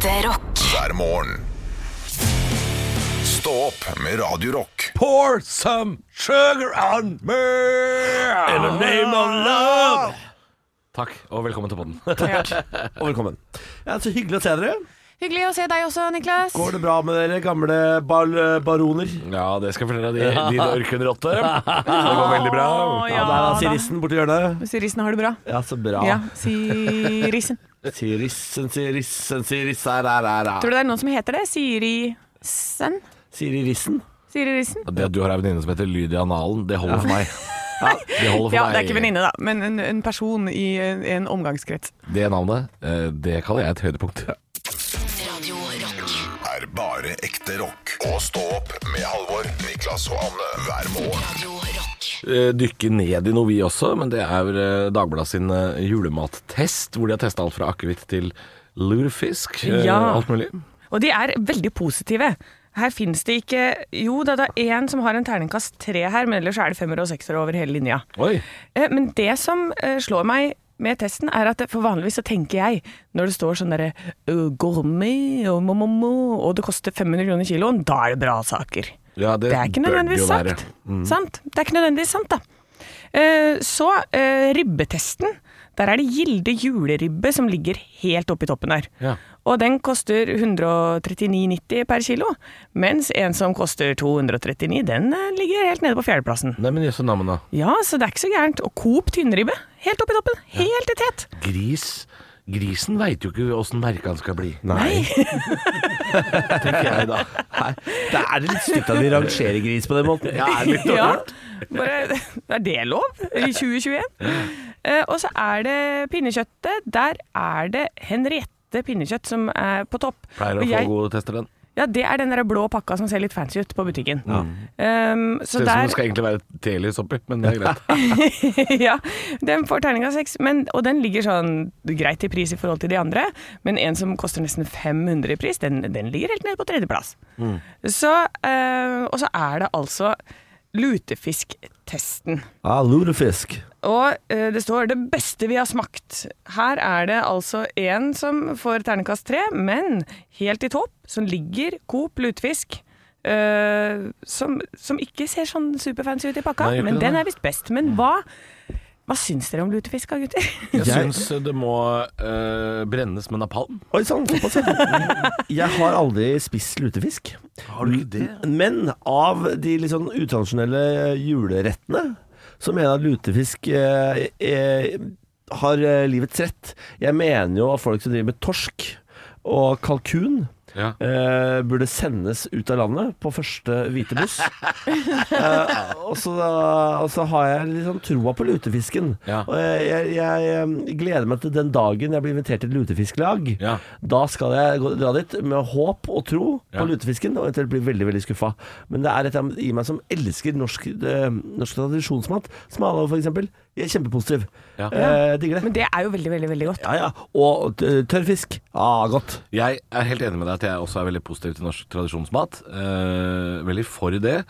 Ekte rock. hver morgen. Stå opp med Radio Rock. Pour some sugar on me In the name of love Takk, og velkommen til podden Og velkommen. Ja, så hyggelig å se dere. Hyggelig å se deg også, Niklas. Går det bra med dere gamle bal baroner? Ja, det skal jeg fortelle deg, de, de ørkenrotte Det går veldig bra Å, Ja, der er Sirissen borti hjørnet. Sirissen har det bra. Ja, så bra. Ja, Sirissen. Sirissen, Sirissen, Siriss er der, er Tror du det er noen som heter det? Sirissen? Siri Rissen. Siri Rissen? Det at du har en venninne som heter Lydia Nalen, det holder for meg ja, Det holder for Ja, meg det er ikke venninne, da, men en, en person i en, en omgangskrets. Det navnet, eh, det kaller jeg et høydepunkt Radio Rock. Er bare ekte rock. Og stå opp med Halvor, Niklas og Anne hver morgen. Radio Rock. Eh, Dykke ned i noe vi også, men det er dagbladets Dagbladet sin eh, julemattest Hvor de har testet alt fra akevitt til lurefisk eh, Ja. Alt mulig Og de er veldig positive. Her fins det ikke Jo da, det er én som har en terningkast tre her, men ellers er det femmer og seksere over hele linja. Oi, Eh, Men det som eh, slår meg med testen, er at for vanligvis så tenker jeg, når det står sånn derre gourmet og momomo, og det koster 500 kroner kiloen, da er det bra saker. Ja, det, Det er ikke nødvendigvis jo Mm. sant. Sant? Det er ikke nødvendigvis sant, da. Uh, Så uh, ribbetesten. Der er det Gilde juleribbe som ligger helt oppe i toppen her. Ja. Og den koster 139,90 per kilo, mens en som koster 239, den eh, ligger helt nede på fjerdeplassen. Nei, men jøsse da Ja, så det er ikke så gærent. Og Coop tynnribbe, helt oppe i toppen. Helt i tet. Gris Grisen vet jo ikke åssen merke han skal bli Nei. Tenker jeg da Nei. Det er litt stygt at de rangerer gris på den måten. Ja, er det litt Ja, bare, er det lov i 2021? Uh, og så er det pinnekjøttet. Der er det Henriette pinnekjøtt som er på topp. Pleier å Og få jeg- gode tester den Ja, det er den der blå pakka som ser litt fancy ut på butikken. Um, så Ser ut som der det skal egentlig være telys oppi Men det er greit Ja, den får terninga seks, men- og den ligger sånn greit i pris i forhold til de andre. Men en som koster nesten 500 i pris, den, den ligger helt nede på tredjeplass. Så, uh, og så er det altså lutefiskttesten. Ja, lurefisk. Og eh, det står 'det beste vi har smakt'. Her er det altså en som får ternekast tre, men helt i topp, som ligger Coop lutefisk. Uh, som, som ikke ser sånn superfancy ut i pakka, Nei, men den er visst best. Men hva, hva syns dere om lutefisk, gutter? Jeg syns synes det må eh, brennes med napalm Oi sann, såpass ja. Jeg har aldri spist lutefisk. Har du ikke det? Men av de litt sånn utradisjonelle julerettene, så mener at lutefisk eh, eh, har eh, livets rett. Jeg mener jo at folk som driver med torsk og kalkun Ja eh, burde sendes ut av landet på første hvite buss. eh, og, så, og så har jeg sånn troa på lutefisken. Ja. Og jeg, jeg, jeg gleder meg til den dagen jeg blir invitert til lutefisklag. Ja. Da skal jeg gå, dra dit med håp og tro på lutefisken, og eventuelt bli veldig veldig skuffa. Men det er et i meg som elsker norsk, eh, norsk tradisjonsmat. Smalahove, for eksempel. Jeg er kjempepositiv. Ja. Eh, digger det. Men det er jo veldig, veldig veldig godt. Ja, ja. Og tørrfisk. Ah, godt. Jeg er helt enig med deg at jeg også er veldig positiv til norsk tradisjonsmat. Eh, veldig for det.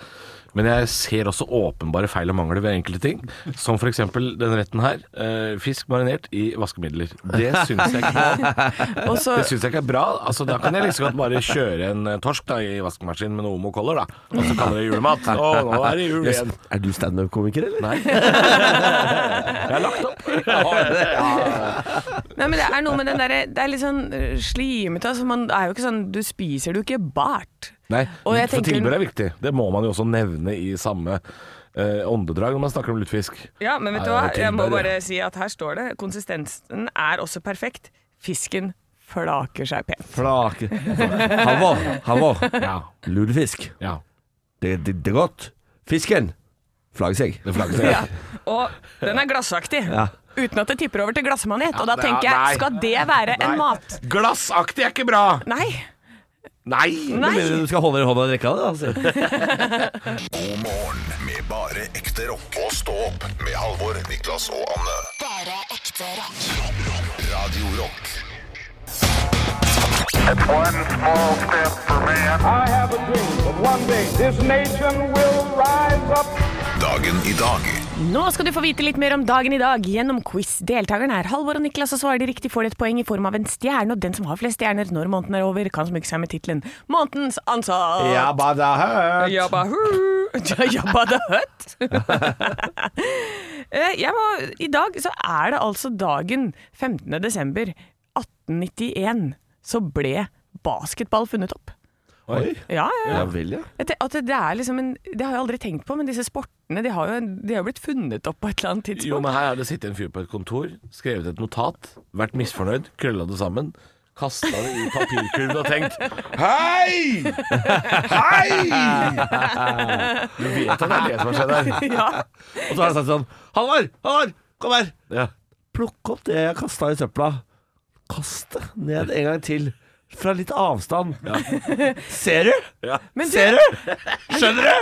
Men jeg ser også åpenbare feil og mangler ved enkelte ting. Som f.eks. denne retten her. eh, fisk marinert i vaskemidler. Det syns jeg ikke Og så, Det syns jeg ikke er bra. Altså, da kan jeg liksom godt bare kjøre en eh, torsk da, i vaskemaskinen med noe Omo Color, da. Og så kaller det julemat. Å, nå er det jul igjen. Er du standup-komiker, eller? Nei. Jeg har lagt opp. nei, men det er noe med den derre Det er litt sånn øh, slimete. Altså, man er jo ikke sånn Du spiser det jo ikke bart. Nei, Og jeg for tilbud er viktig. Det må man jo også nevne i samme eh, åndedrag når man snakker om lutefisk. Ja, men vet du hva? er Jeg må bare si at her står det konsistensen er også perfekt. Fisken flaker seg pent. Flake. Halvor, Halvor. Ja. Lutefisk. ja. Det, det, det er godt. Fisken flager seg. Det flagget Ja. Og den er glassaktig. Ja. Uten at det tipper over til glassmanet. Ja, og da er- tenker jeg, skal det være en mat? Glassaktig er ikke bra! Nei. Nei! Nei. Men du skal holde i hånda og drikke av det? Altså. God morgen med bare ekte rock. Og stå opp med Halvor, Niklas og Anne. Bare ekte rock. Radio Rock. One small step for man. I have a dream that one day this nation will rise up. Dagen i dag Nå skal du få vite litt mer om dagen i dag gjennom quiz. Deltakerne er Halvor og Niklas, og svarer de riktig får de et poeng i form av en stjerne. Og den som har flest stjerner når måneden er over, kan smykke seg med tittelen 'Månedens ansatt'. Jabba da hørt. Jabba hu. Jabba da Hutt. Eh, må, I dag så er det altså dagen 15. desember 1891 så ble basketball funnet opp. Oi. Ja, ja, Ja ja. vel, ja. Jeg At det er liksom en, det har jeg aldri tenkt på, men disse sportene de har jo, de har blitt funnet opp på et eller annet tidspunkt. Jo, men her har det sittet en fyr på et kontor, skrevet et notat, vært misfornøyd, krølla det sammen, kasta det i papirkurven og tenkt Hei! Hei! Du vet at det er det som har skjedd her. Ja. Og så har han sagt sånn Halvard, Halvard, kom her. Ja. Plukk opp det jeg kasta i søpla. Kast det ned en gang til. Fra litt avstand. Ser du? Ja. Men du, Ser du? Skjønner du?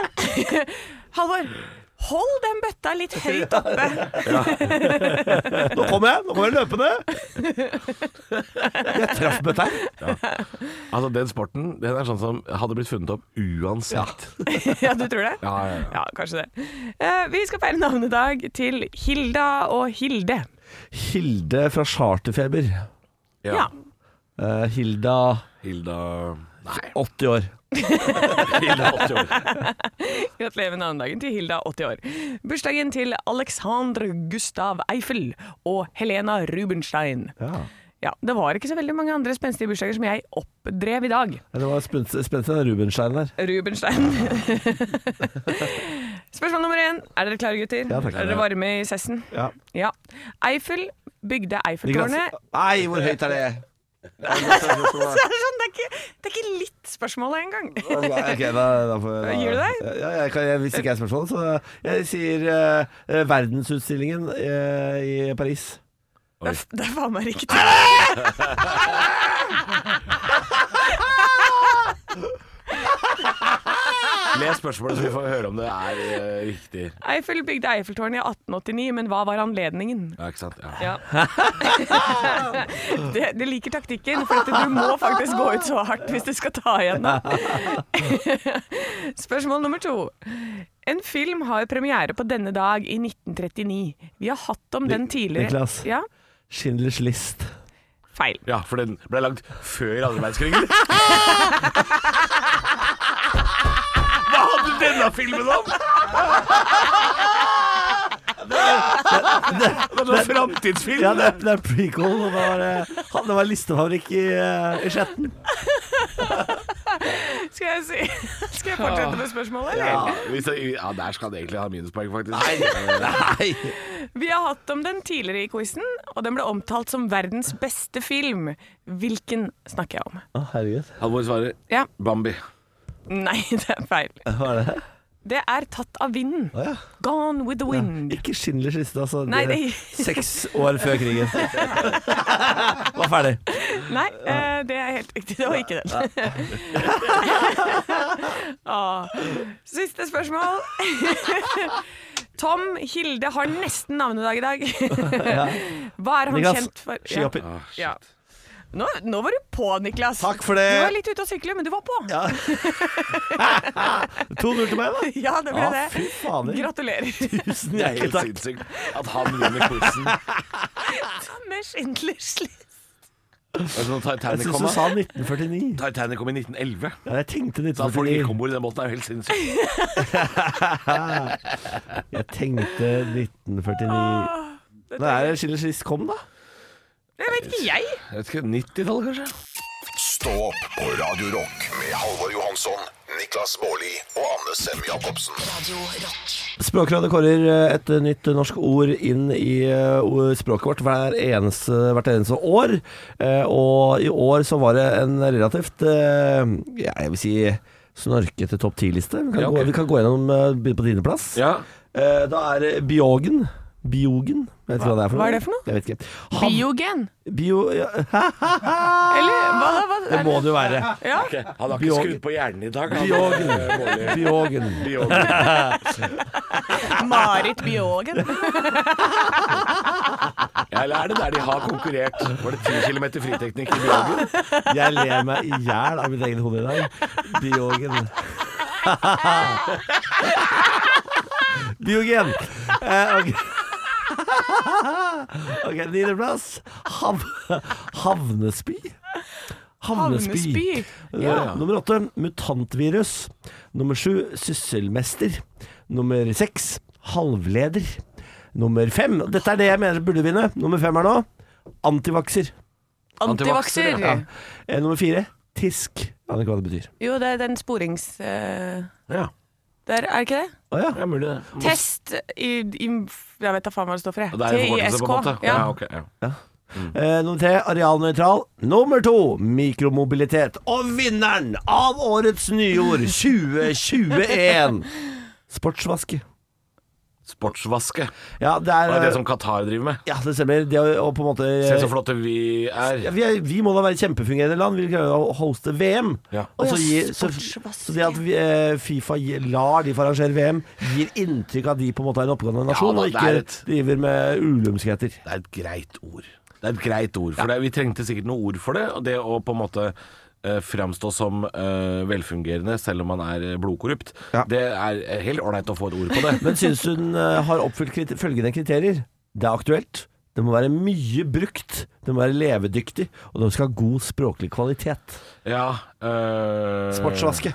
Halvor, hold den bøtta litt høyt oppe. Nå kommer jeg. Nå kommer jeg løpende. Jeg traff bøtta her. Altså, den sporten den er sånn som hadde blitt funnet opp uansett. Ja, du tror det? Ja, ja, ja. Ja, kanskje det. Eh, vi skal feire navnedag til Hilda og Hilde. Hilde fra Charterfeber. Ja. Ja. Eh, Hilda Hilda Nei, 80 år. Hilda 80 år. Gratulerer med navnedagen til Hilda, 80 år. Bursdagen til Alexander Gustav Eiffel og Helena Rubenstein. Ja. Ja, Det var ikke så veldig mange andre spenstige bursdager som jeg oppdrev i dag. Det var spenstig spennende Rubenstein der. Rubenstein. Spørsmål nummer én. Er dere klare, gutter? Ja, takk. er dere varme i sessen? Ja. Ja. Eiffel bygde. Eiffeltårnet Nei, hvor høyt er det? Det, er sånn, det, er ikke, litt spørsmålet engang. Ok, da, da får da. Gir du deg? Ja, jeg kan, jeg, hvis ikke er spørsmål, så jeg sier eh, verdensutstillingen uh, i Paris. Oi. det er faen meg riktig. Les spørsmålet, så vi får høre om det er eh, riktig. Eiffel bygde Eiffeltårnet i 1889, men hva var anledningen? Ja, ikke sant? Ja. Ja. det, det liker taktikken, for at du må faktisk gå ut så hardt hvis du skal ta igjen noe. Spørsmål nummer to. En film har premiere på denne dag i 1939. Vi har hatt om den tidligere. Niklas. Ja, Schindlers list. feil. ja, for den ble lagd før andre verdenskrig. Hva hadde denne filmen om? Det var framtidsfilm. Ja, det, det er prequel. Og det var, eh, han- det var listefabrikk i, eh, i Skjetten. Skal jeg si Skal jeg fortsette med spørsmålet, eller? Ja, hvis jeg, ja, der skal det egentlig ha minuspoeng, faktisk. Nei! Vi har hatt om den tidligere i quizen, og den ble omtalt som verdens beste film. Hvilken snakker jeg om? Å, herregud. Han må svare Ja. Bambi. Nei, det er feil. Hva er det? Det er tatt av vinden. Oh, ja. Gone with the wind. Ikke Schindlers liste, altså. Nei, Det- Seks år før krigen. Var ferdig. Nei, eh, det er helt riktig. Det var ikke den. Åh. Siste spørsmål. Tom Hilde har nesten navnedag i dag. Hva er han Niklas, kjent for? skihopping. Ah, shit. Ja. Nå, nå var du på, Niklas. Takk for det Du var litt ute å sykle, men du var på. Ja. 2-0 til meg, da. Ja, det ble Ja, det. fy fader. Gratulerer. Tusen Det er hjertelig helt takk. sinnssykt at han vinner quizen. Samme Schindlers liste. Når Jeg syns du sa 1949. Titanic kom i 1911. Ja, jeg tenkte Så at får gikk 1949. om bord i den båten er jo helt sinnssykt. Jeg tenkte 1949. Nå Når er det Schindlers list kom, da? Det vet ikke jeg. Jeg vet ikke, 90-tallet kanskje? Stå opp på Radio Rock med Halvor Johansson, Niklas Baarli og Anne Sem Jacobsen. Radio Rock. Språkrådet kårer eh, et nytt norsk ord inn i eh, språket vårt hver eneste, hvert eneste år. Eh, Og i år så var det en relativt, ja, jeg vil si, snorkete topp ti-liste. Vi, kan Ja, okay. gå- vi kan gå gjennom på tiendeplass. Ja. Eh, Da er biogen. Biogen? Jeg vet ikke hva det er for noe. Hva er det for noe? Jeg vet ikke. Han, Biogen. Bio... Ja. Eller hva? hva Det må det jo være. Ja. Okay. Han har ikke skrudd på hjernen i dag. han. Biogen. Eh, Biogen. Biogen. Marit Biogen. Ja, eller er det der de har konkurrert? Var det 10 km friteknikk i Biogen? Jeg ler meg i hjel av mitt eget hode i dag. Biogen. Biogen. Eh, ok. Ok, niendeplass. Hav havnesby. Havnesby. Ja. Nummer åtte mutantvirus. Nummer sju sysselmester. Nummer seks halvleder. Nummer fem Dette er det jeg mener burde vinne. Nummer fem er nå antivakser. Antivakser. Ja. Eh, nummer fire tisk. Aner ikke hva det betyr. Jo, det er den sporings... Uh... Ja, der, er det ikke det? Å ja. det er mulig det. Test i, i Jeg vet da faen hva det står for, jeg. Forkortelse, på en måte. Ja. Ja, ok, ja. Eh, nummer tre arealnøytral. Nummer to mikromobilitet. Og vinneren av årets nyord 2021 sportsvaske. Sportsvaske. Ja, det er, Det er det som Qatar driver med. Ja, det stemmer. Det å, på en måte Se så flotte vi er. Ja, vi, er, vi må da være kjempefungerende land. Vi klarer å hoste VM. Ja. Og så, gir, så, så det at vi, eh, Fifa gir- lar de få arrangere VM, gir inntrykk av at de på en måte er en oppegående nasjon, da, og ikke et- driver med ulumskheter. Det er et greit ord. Det er et greit ord, for det, vi trengte sikkert noe ord for det. Og det å på en måte eh, framstå som eh, velfungerende selv om man er eh, blodkorrupt, Ja. det er eh, helt ålreit å få et ord på det. Men syns hun eh, har oppfylt kriter følgende kriterier? Det er aktuelt. Det må være mye brukt. Det må være levedyktig. Og det skal ha god språklig kvalitet. Ja øh... Sportsvaske.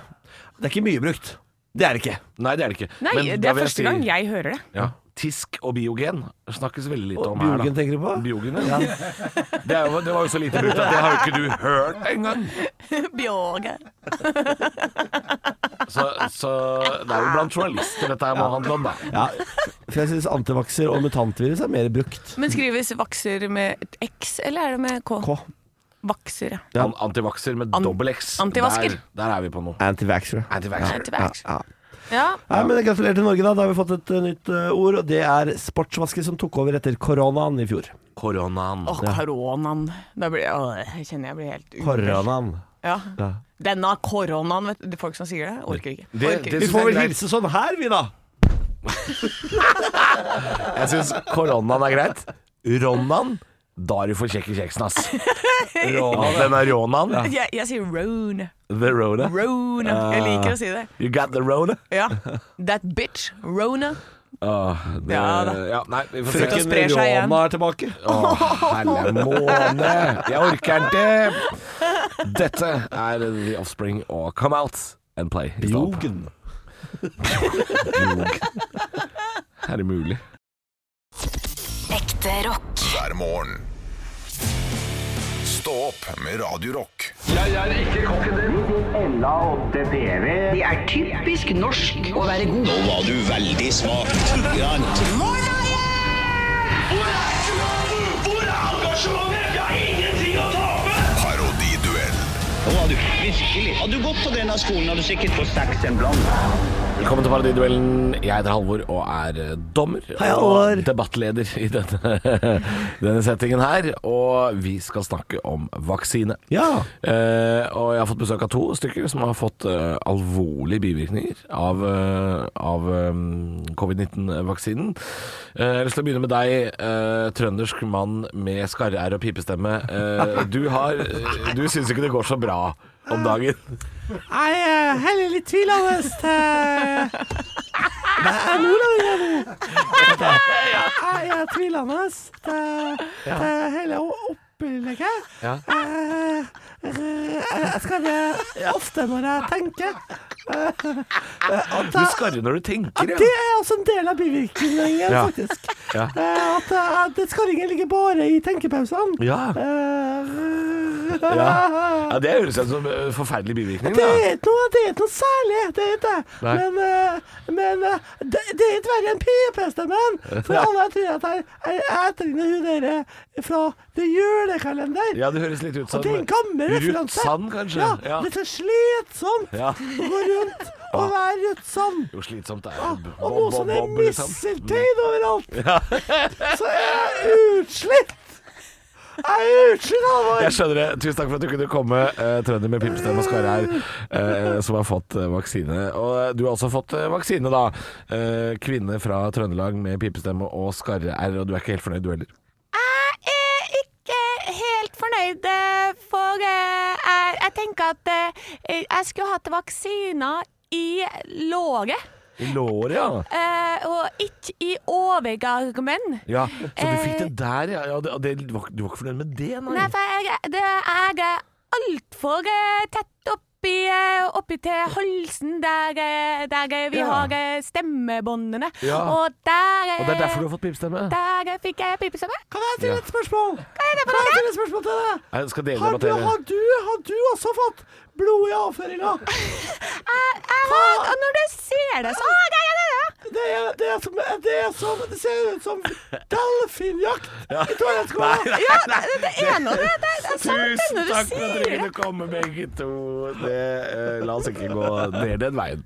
Det er ikke mye brukt. Det er det ikke. Nei, det er det ikke. Nei, Men det da er vil første si- gang jeg hører det. Ja. Tisk og biogen snakkes veldig lite Og om her. biogen da. tenker du på? Biogen, ja. Det, er jo, det var jo så lite brukt at det har jo ikke du hørt engang. Bjørge. Så, så det er jo blant journalister dette her må handle om, da. Ja, for jeg syns antivakser og mutantvirus er mer brukt. Men skrives vakser med et X, eller er det med K? K. Vakser, ja. Ja. Antivakser med An- dobbel X. antivasker. Der, der er vi på noe. Antivaxer. Antivaxer. Antivaxer. Ja. Ja. Nei, men Gratulerer til Norge, da. Da har vi fått et uh, nytt uh, ord. Og det er sportsvasker som tok over etter koronaen i fjor. Koronaen. Å, koronaen. Da blir å, jeg kjenner jeg blir helt uvel. Koronaen. Ja. Ja. Denne koronaen, vet du. Folk som sier det. Orker ikke. Det- Orker det Vi får vel hilse sånn her, vi, da. Jeg syns koronaen er greit. Ronan, da er du for kjekk i kjeksen, ass. Hvem den er ronan. Jeg, jeg sier Rone. The Rona. Rona. Jeg liker å si det. You got the Rona. Ja. That bitch. Rona. Åh, det, Ja da. ja, nei, vi får Frøken se. Rona er tilbake. Åh, helle måne. Jeg orker ikke. Dette er The Offspring og Come Out and Play. Bjogen. Bjogen. Er det mulig? Ekte rock. hver morgen. Stå opp med Radio Rock. Det er typisk norsk å være god. Nå var du veldig smak. Hvor er engasjementet? Hvor er ingenting Nå var du virkelig. Hadde du gått på denne skolen, hadde du sikkert fått seks en blant. Velkommen til Paradiduellen. Jeg heter Halvor og er eh, dommer Hei, Halvor. og debattleder i denne, denne settingen her. Og vi skal snakke om vaksine. Ja. Eh, og jeg har fått besøk av to stykker som har fått eh, alvorlige bivirkninger av, eh, av eh, covid-19-vaksinen. Eh, jeg har lyst til å begynne med deg, eh, trøndersk mann med skarre-r og pipestemme. Eh, du har Du syns ikke det går så bra om dagen? Jeg er heller litt tvilende til Hva er nordlending, jeg er tvilende til, til hele opplegget. Ja. Eh, eh, Jeg skarrer ofte når jeg tenker. eh, at Du skarrer når du tenker, ja. det er også en del av bivirkningen, Ja. faktisk. Ja. Eh, At, at skarringen ligger bare i tenkepausene. Ja. Eh, Ja. det høres ut som en forferdelig bivirkning. Det er ikke noe, det er ikke noe særlig, det er ikke. Men, eh, men eh, det, det er ikke verre enn pipestemmen. For alle tror at jeg, jeg etterligner hun dere fra The Julekalender. Ja, det høres litt ut Og som det er en gammel Ruth. Sand, kanskje? Ja, Ja. det er så slitsomt Ja. å gå rundt og være Ruth Sand. Jo, slitsomt det er. Og Bob, nå som det er misseltein overalt, så er jeg utslitt. Jeg er utslitt, Halvor. Jeg skjønner det. Tusen takk for at du kunne komme, uh, trønder med pipestemme og skare her, eh, som har fått eh, vaksine. Og du har også fått vaksine, da. Eh, kvinne fra Trøndelag med pimpestemme og skarre-r, og du er ikke helt fornøyd, du heller? Helt fornøyd, eh, for eh, jeg, jeg tenker at eh, jeg skulle hatt vaksiner i låret. I låret, ja. Eh, og ikke i overgarmen. ja. Så du fikk det der, ja. ja det, det, du, var, du var ikke fornøyd med det, nei? Nei, for jeg, det, jeg er altfor tett tett oppi, eh, oppi til halsen der, eh, der eh, vi Ja. har stemmebåndene. Ja. Og der, Og det er derfor du har fått pipestemme? Der fikk jeg pipestemme. Kan jeg stille et spørsmål? Kan jeg stille et spørsmål til deg? Jeg skal dele Har du, har, du, har du også fått blod i avføringa? Har, og når du ser det, så har jeg det. Det er, det er som Det er som Det ser ut som delfinjakt i toalettskåla. Ja, det, det er noe det. Det, det det Tusen takk for at dere det. kunne komme, begge to. Det, eh, la oss ikke gå ned den veien.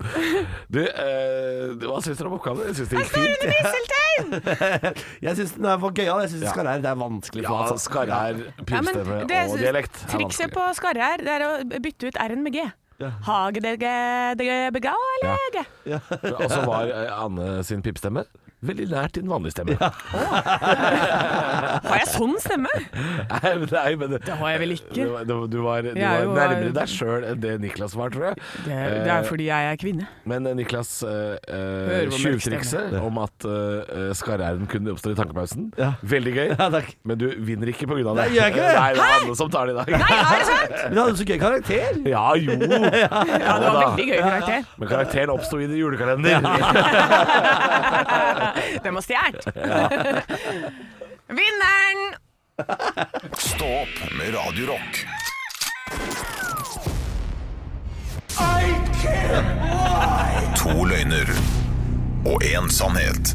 Du, eh, hva syns dere om oppgaven? Jeg syns det gikk fint. Jeg syns den var gøyal. Jeg syns skarre-r det er vanskelig for Ja, altså. skarre-r, Ja, det, og dialekt er Trikset på skarre her, det er å bytte ut R-en med G. Hage dere dere bega, eller? Og så var eh, Anne sin pipestemme veldig nært din vanlige stemme. Har jeg sånn stemme? Nei, men, nei, men det, har jeg vel ikke. Du, var- du, du var, du var nærmere deg sjøl enn det Niklas var, tror jeg. Det, det er fordi jeg er kvinne. Men Niklas, Niklas, uh, Hører hvor mørk tjuvtrikset om at uh, skarre-r-en kunne oppstå i tankepausen, Ja. veldig gøy. Ja, takk. Men du vinner ikke pga. det. Nei, gjør jeg ikke det? Nei, det er alle som tar det i dag. Nei, er det sant? Men du hadde så gøy karakter. Ja, jo. Ja, det var veldig gøy karakter. Men karakteren oppsto i julekalender. Den har stjålet. Vinneren! Stå opp med Radio Rock. To løgner og én sannhet.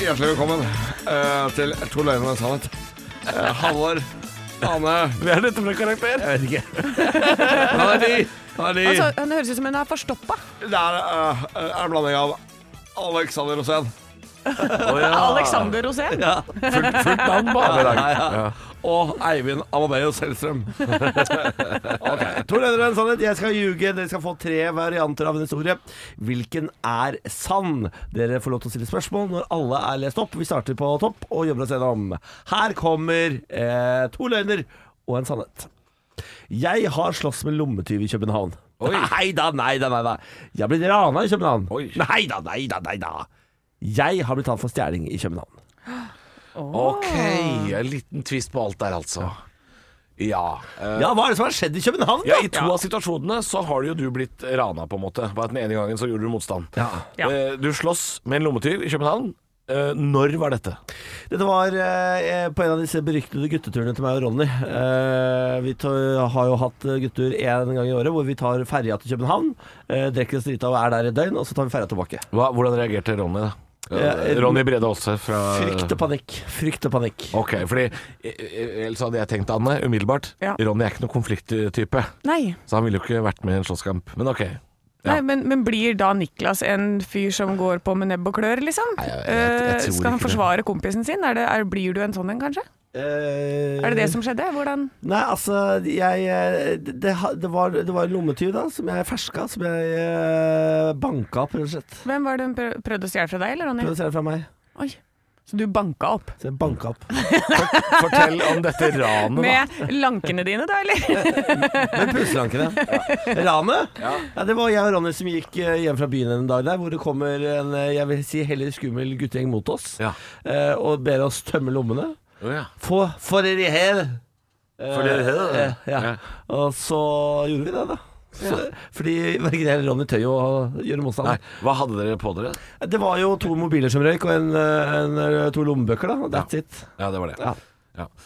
Hjertelig velkommen eh, til To løgner og en sannhet. Eh, Halvor, Ane Hva er dette for en karakter? Jeg vet ikke. Han er. Altså, han høres ut som hun er forstoppa. Det er, uh, er en blanding av Alexander Rosén Alexander Rosén. Fullt, fullt navn på Anne i dag. Ja, ja. og Eivind Amadeus Hellstrøm. okay. To og en sannhet. Jeg skal ljuge. Dere skal få tre varianter av en historie. Hvilken er sann? Dere får lov til å stille spørsmål når alle er lest opp. Vi starter på topp og jobber oss gjennom. Her kommer eh, to løgner og en sannhet. Jeg har slåss med lommetyv i København. Nei da, nei da, nei da. Jeg har blitt rana i København. Oi. Nei da, nei da, nei da. Jeg har blitt tatt for stjeling i København. Ok, en liten twist på alt der, altså. Ja. eh, Ja, hva er det som har skjedd i København? ja? I to av situasjonene så har jo du blitt rana, på en måte. Bare at Den ene gangen så gjorde du motstand. Ja. Ja. Eh, Du slåss med en lommetyv i København. Eh, Når var dette? Dette var eh, på en av disse beryktede gutteturene til meg og Ronny. Eh, vi tar, har jo hatt guttetur én gang i året hvor vi tar ferja til København. Eh, drikker oss drita og er der et døgn, og så tar vi ferja tilbake. Hva, hvordan reagerte Ronny, da? Eh, Ronny Brede Aase fra Frykt og panikk. Frykt og panikk. Ok, fordi eh, eh, ellers hadde jeg tenkt, Anne, umiddelbart. Ja. Ronny er ikke noen konflikttype, Nei. så han ville jo ikke vært med i en slåsskamp. Men ok. Ja. Nei, men, men blir da Niklas en fyr som går på med nebb og klør, liksom? Nei, jeg- jeg- jeg Eh, Skal han forsvare det. kompisen sin? Er det, er, blir du en sånn en, kanskje? Eh, Er det det som skjedde? Hvordan Nei, altså jeg, eh, det, det, var, var en lommetyv da som jeg ferska, som jeg eh, banka opp, rett og slett. Hvem var det hun prøvde å stjele fra deg, eller Ronny? Prøvde å stjele fra meg. Oi. Så du banka opp? Så jeg banka opp. Fortell om dette ranet, da. Med lankene dine, da, eller? Med puselankene. Ja. Ranet? Ja. det var jeg og Ronny som gikk eh, hjem fra byen en dag der, hvor det kommer en eh, jeg vil si heller skummel guttegjeng mot oss. Ja. eh, og ber oss tømme lommene. Oh, ja. Få for dere her! For dere her? eh, ja. Ja. Og så gjorde vi det, da. Så, Fordi verken jeg eller Ronny tør jo å gjøre motstand. Nei, hva hadde dere på dere? Det var jo to mobiler som røyk, og en, en, to lommebøker, da. That's That's it. Ja, det var det. Ja.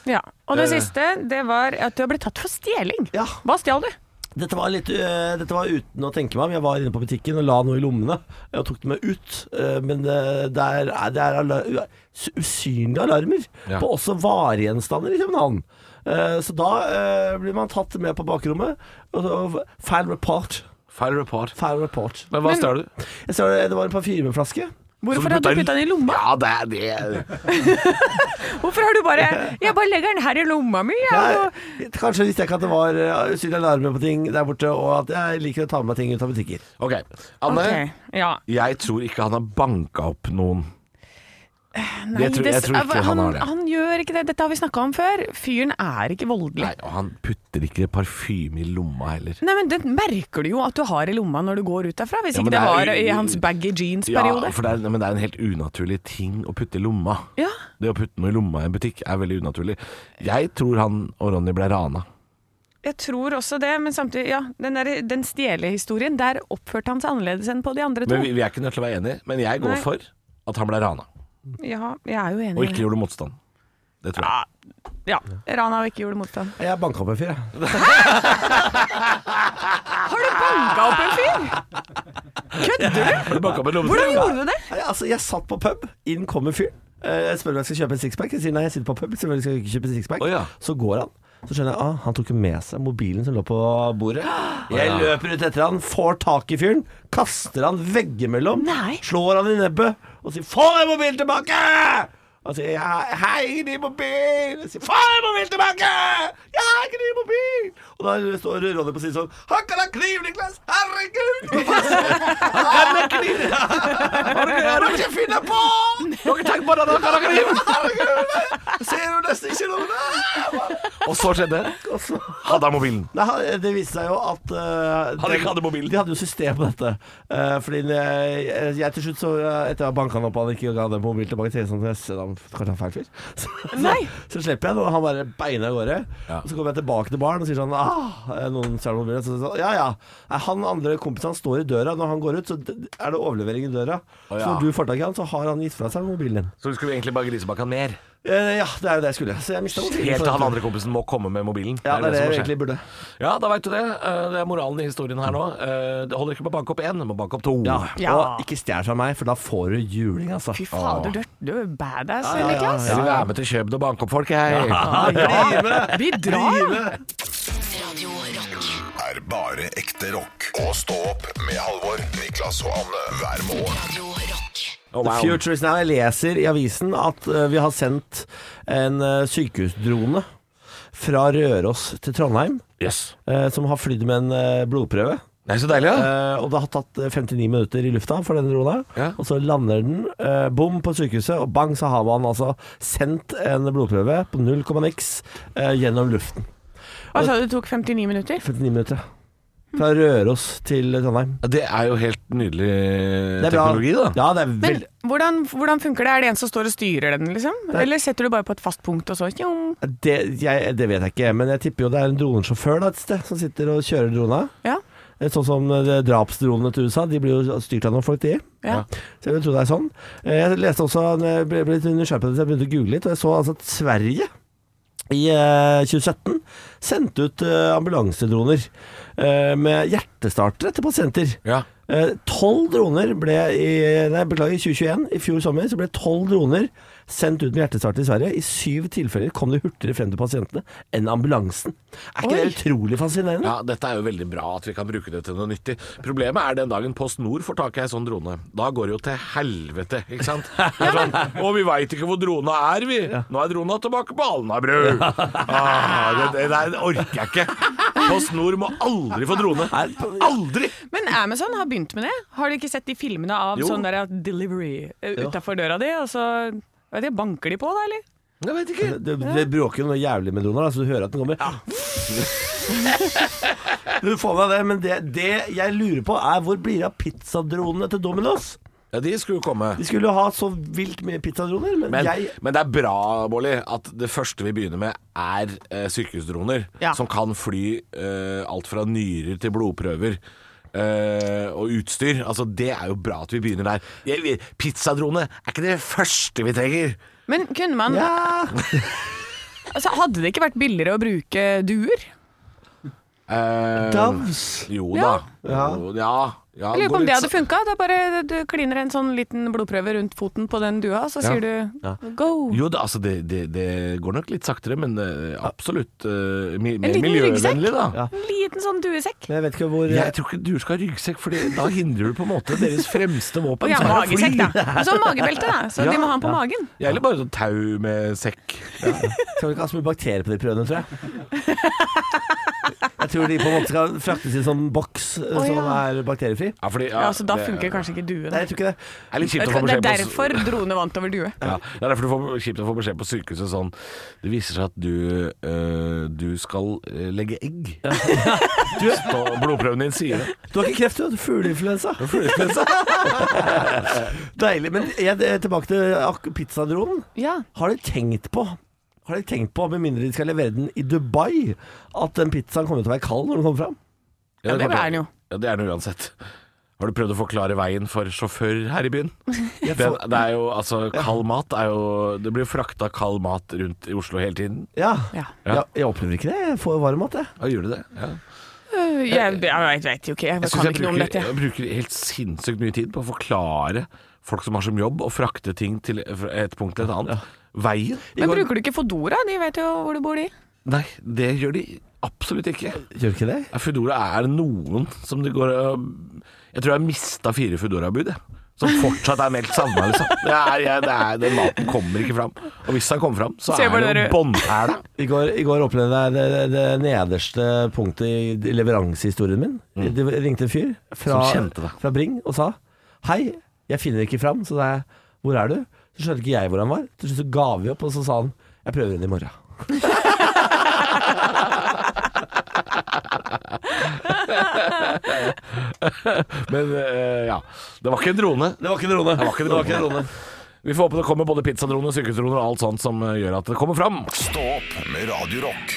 Ja. Og det uh, siste, det var at du har blitt tatt for stjeling. Ja. Hva stjal du? Dette var, litt, uh, dette var uten å tenke meg om. Jeg var inne på butikken og la noe i lommene. Og tok det med ut. Uh, men det er, det er alar usynlige alarmer Ja. på også varegjenstander i København. Eh, så da øh, blir man tatt med på bakrommet. Og, feil report. Feil report. Feil report. Men hva stjal du? Jeg så det, det var en parfymeflaske. Hvorfor har du putta den i lomma? Ja, det er det. Hvorfor har du bare Jeg bare legger den her i lomma mi. Ja, Nei, kanskje visste jeg ikke at det var øh, usynlige alarmer på ting der borte, og at jeg liker å ta med meg ting ut av butikker. Ok, Anne. Okay, ja. Jeg tror ikke han har banka opp noen. Nei, Jeg tror- jeg tror ikke han det. Han gjør ikke det. Dette har vi snakka om før. Fyren er ikke voldelig. Nei, og han putter ikke parfyme i lomma heller. Nei, men Det merker du jo at du har i lomma når du går ut derfra, hvis Ja, ikke det var i hans baggy jeans-periode. Ja, det er, men det er en helt unaturlig ting å putte i lomma. Ja. Det å putte noe i lomma i en butikk er veldig unaturlig. Jeg tror han og Ronny ble rana. Jeg tror også det, men samtidig, ja, den, der- den stjelehistorien, der oppførte han seg annerledes enn på de andre to. Men vi, vi er ikke nødt til å være enige. Men jeg går Nei. for at han ble rana, Ja, jeg er jo enig. og ikke gjorde motstand. Det tror jeg. Ja, Rana og ikke gjorde motstand. Jeg banka opp en fyr, jeg. Har du banka opp en fyr? Kødder du? Hvordan gjorde du det? Nei, Altså, jeg satt på pub, inn kommer fyr. Eh, Jeg spør om jeg skal kjøpe en sixpack. Jeg sier nei, jeg sitter på pub. Selvfølgelig skal jeg ikke kjøpe en sixpack. Å, ja. Så går han. Så skjønner jeg ah, han tok jo med seg mobilen som lå på bordet. Jeg løper ut etter han, får tak i fyren, kaster han veggimellom, Nei. slår han i nebbet og sier 'få den mobilen tilbake'! Han sier ja, 'hei, din mobil'. Jeg sier 'få må vil tilbake'! 'Jeg har ikke din mobil'. Og da står Ronny på siden sånn 'Han kan ha kniv, Niklas! Herregud!' Han kan ha kniv! Hva må ikke finne på? Dere tenker bare at han kan ha kniv! Herregud! Jeg Ser du nesten ikke noe! Og så skjedde det. Hadde han mobilen. Nei, det viste seg jo at uh, hadde ikke hadde mobilen. De hadde jo system på dette. Uh, fordi jeg, jeg til slutt så eh, Etter å ha banka han opp og han ikke ga den mobilen tilbake, til jeg sånn jeg han, Kanskje han er feil fyr? Så, så, Nei. så slipper jeg den, og han bare beiner av gårde. Ja. Og så kommer jeg tilbake til baren og sier sånn ah, noen mobilen? Så, så, ja ja. Han andre kompisen han står i døra når han går ut, så er det overlevering i døra. Oh, ja. Så når du får tak i han, så har han gitt fra seg mobilen din. Så du skulle egentlig bare grise bak han mer. Eh, ja, det er jo det jeg skulle. Så jeg mista mobilen. Helt til han andre kompisen må komme med mobilen. Ja, det er det det, jeg egentlig burde. Ja, da veit du det. Eh, Det er moralen i historien her nå. Eh, Det holder ikke med å banke opp én, du må banke opp to. Ja. Ja. Og ikke stjel fra meg, for da får du juling, altså. Fy fader, du, du er badass, Ja, ja, ja, Niklas. Jeg vil være med til Kjøben og banke opp folk, jeg. Ja. Vi drar. Radio Rock. Er bare ekte rock. Og stå opp med Halvor, Niklas og Anne hver morgen. Oh, The wow. future is now. Jeg leser i avisen at uh, vi har sendt en uh, sykehusdrone fra Røros til Trondheim, Yes. uh, som har flydd med en blodprøve. Det er så deilig, ja. Eh, og det har tatt eh, 59 minutter i lufta for den drona. Ja. Og så lander den, eh, bom på sykehuset, og bang, så har man altså sendt en blodprøve på null komma niks gjennom luften. Hva sa du, det tok 59 minutter? 59 minutter. ja. Fra Røros til Trondheim. Det er jo helt nydelig Det er bra. teknologi, da. Ja, det er Men veldig hvordan, hvordan funker det? Er det en som står og styrer den, liksom? er- Eller setter du bare på et fast punkt, og så tjong? det, jeg, det vet jeg ikke, men jeg tipper jo det er en dronesjåfør da, et sted som sitter og kjører drona. Ja. Eh, Sånn som eh, drapsdronene til USA, de blir jo styrt av noen folk, de. ja. Så jeg vil tro det er sånn. Eh, Jeg leste også, jeg ble ble litt nysgjerrig på det, så jeg begynte å google litt, og jeg så altså at Sverige i eh, 2017 sendte ut eh, ambulansedroner eh, med hjertestartere til pasienter. Ja. Eh, Tolv droner ble i Nei, beklager, i 2021, i fjor sommer, så ble tolv droner sendt ut med hjertestarter i Sverige. I syv tilfeller kom de hurtigere frem til pasientene enn ambulansen. Er ikke Oi. det utrolig fascinerende? Ja, dette er jo veldig bra at vi kan bruke det til noe nyttig. Problemet er den dagen Post Nord får tak i ei sånn drone. Da går det jo til helvete, ikke sant? Det sånn, og vi veit ikke hvor drona er, vi. Nå er drona tilbake på Alnabru. Ah, det, det der orker jeg ikke. Post Nord må aldri få drone. Aldri! Men Amazon har begynt med det. Har du ikke sett de filmene av Jo. sånn der delivery utafor døra di, og så vet ikke, banker de på da, eller? Jeg vet ikke. Det, det bråker jo noe jævlig med droner, så du hører at den kommer. du får med det, men det, det jeg lurer på er hvor blir det av pizzadronene til Domino's? Ja, de skulle jo komme. De skulle jo ha så vilt mye pizzadroner, men, Men, jeg men det er bra, Bolli, at det første vi begynner med, er eh, sykehusdroner. Ja. Som kan fly eh, alt fra nyrer til blodprøver. Eh, og utstyr. Altså Det er jo bra at vi begynner der. Pizzadrone er ikke det første vi trenger. Men kunne man Ja! altså, Hadde det ikke vært billigere å bruke duer? Uh, Doves. Jo Ja. da. Jo, ja. Ja Jeg lurer på om det hadde funka. Da bare du kliner en sånn liten blodprøve rundt foten på den dua, så Ja. sier du go. Jo, det, altså det, det, det går nok litt saktere, men eh, absolutt uh, mi, En mer miljøvennlig, da. Ja. En liten sånn duesekk. Men jeg vet ikke hvor Jeg tror ikke du skal ha ryggsekk, for da hindrer du på en måte deres fremste Og våpen. ja, magesekk, da. Og så magebelte, da. Så Ja. de må ha den på magen. Ja, Eller bare sånn tau med sekk. Skal vi ikke ha så mye bakterier på de prøvene, tror jeg. Jeg tror de på en måte skal fraktes i en sånn boks eh, som er bakteriefri. Ja, fordi, Ja, så da det- funker kanskje ikke due. Nei, jeg tror ikke det. Det er litt kjipt å få Det er derfor drone vant over due. Ja, det er derfor du får kjipt å få beskjed på sykehuset sånn Det viser seg at du, øh, du skal øh, legge egg. Du, Stå- blodprøven din sier det. Du har ikke kreft, du har fugleinfluensa. Deilig. Men jeg, jeg, tilbake til pizzadronen. Ja. Har de tenkt på Har de tenkt på, med mindre de skal levere den i Dubai, at den pizzaen kommer til å være kald når den kommer fram? Ja, det er den jo. Ja, det er det uansett. Har du prøvd å forklare veien for sjåfør her i byen? Den, det er jo, altså, kald mat er jo Det blir jo frakta kald mat rundt i Oslo hele tiden. Ja. Ja. Ja. Jeg opplever ikke det. Jeg får varm mat, jeg. Ja, gjør du det? Ja. Jeg, Jeg, jeg vet jo ikke, jeg Jeg, kan jeg, ikke noe om dette. jeg bruker helt sinnssykt mye tid på å forklare folk som har som jobb å frakte ting til et punkt til et annet. Veien? Men bruker du ikke Fodora? De vet jo hvor du bor, de. Nei, det gjør de absolutt ikke. Gjør ikke det? Ja, Foodora er noen som det går Jeg tror jeg har mista fire Foodora-bud, jeg. Som fortsatt er meldt savna, liksom. Det er, jeg, det er, den maten kommer ikke fram. Og hvis den kommer fram, så Se er det jo båndhæla. I I går opplevde jeg det, det, det nederste punktet i leveransehistorien min. Det ringte en fyr fra, fra Bring og sa Hei, jeg finner ikke fram. Så sa jeg Hvor er du? Så skjønte ikke jeg hvor han var. Til slutt så ga vi opp, og så sa han Jeg prøver inn i morgen. Men eh, ja. Det var ikke en drone. Det var ikke en drone. Det var ikke en drone. Vi får håpe det kommer både pizzadroner, sykehusdroner og alt sånt som eh, gjør at det kommer fram. Stå opp med Radio Rock.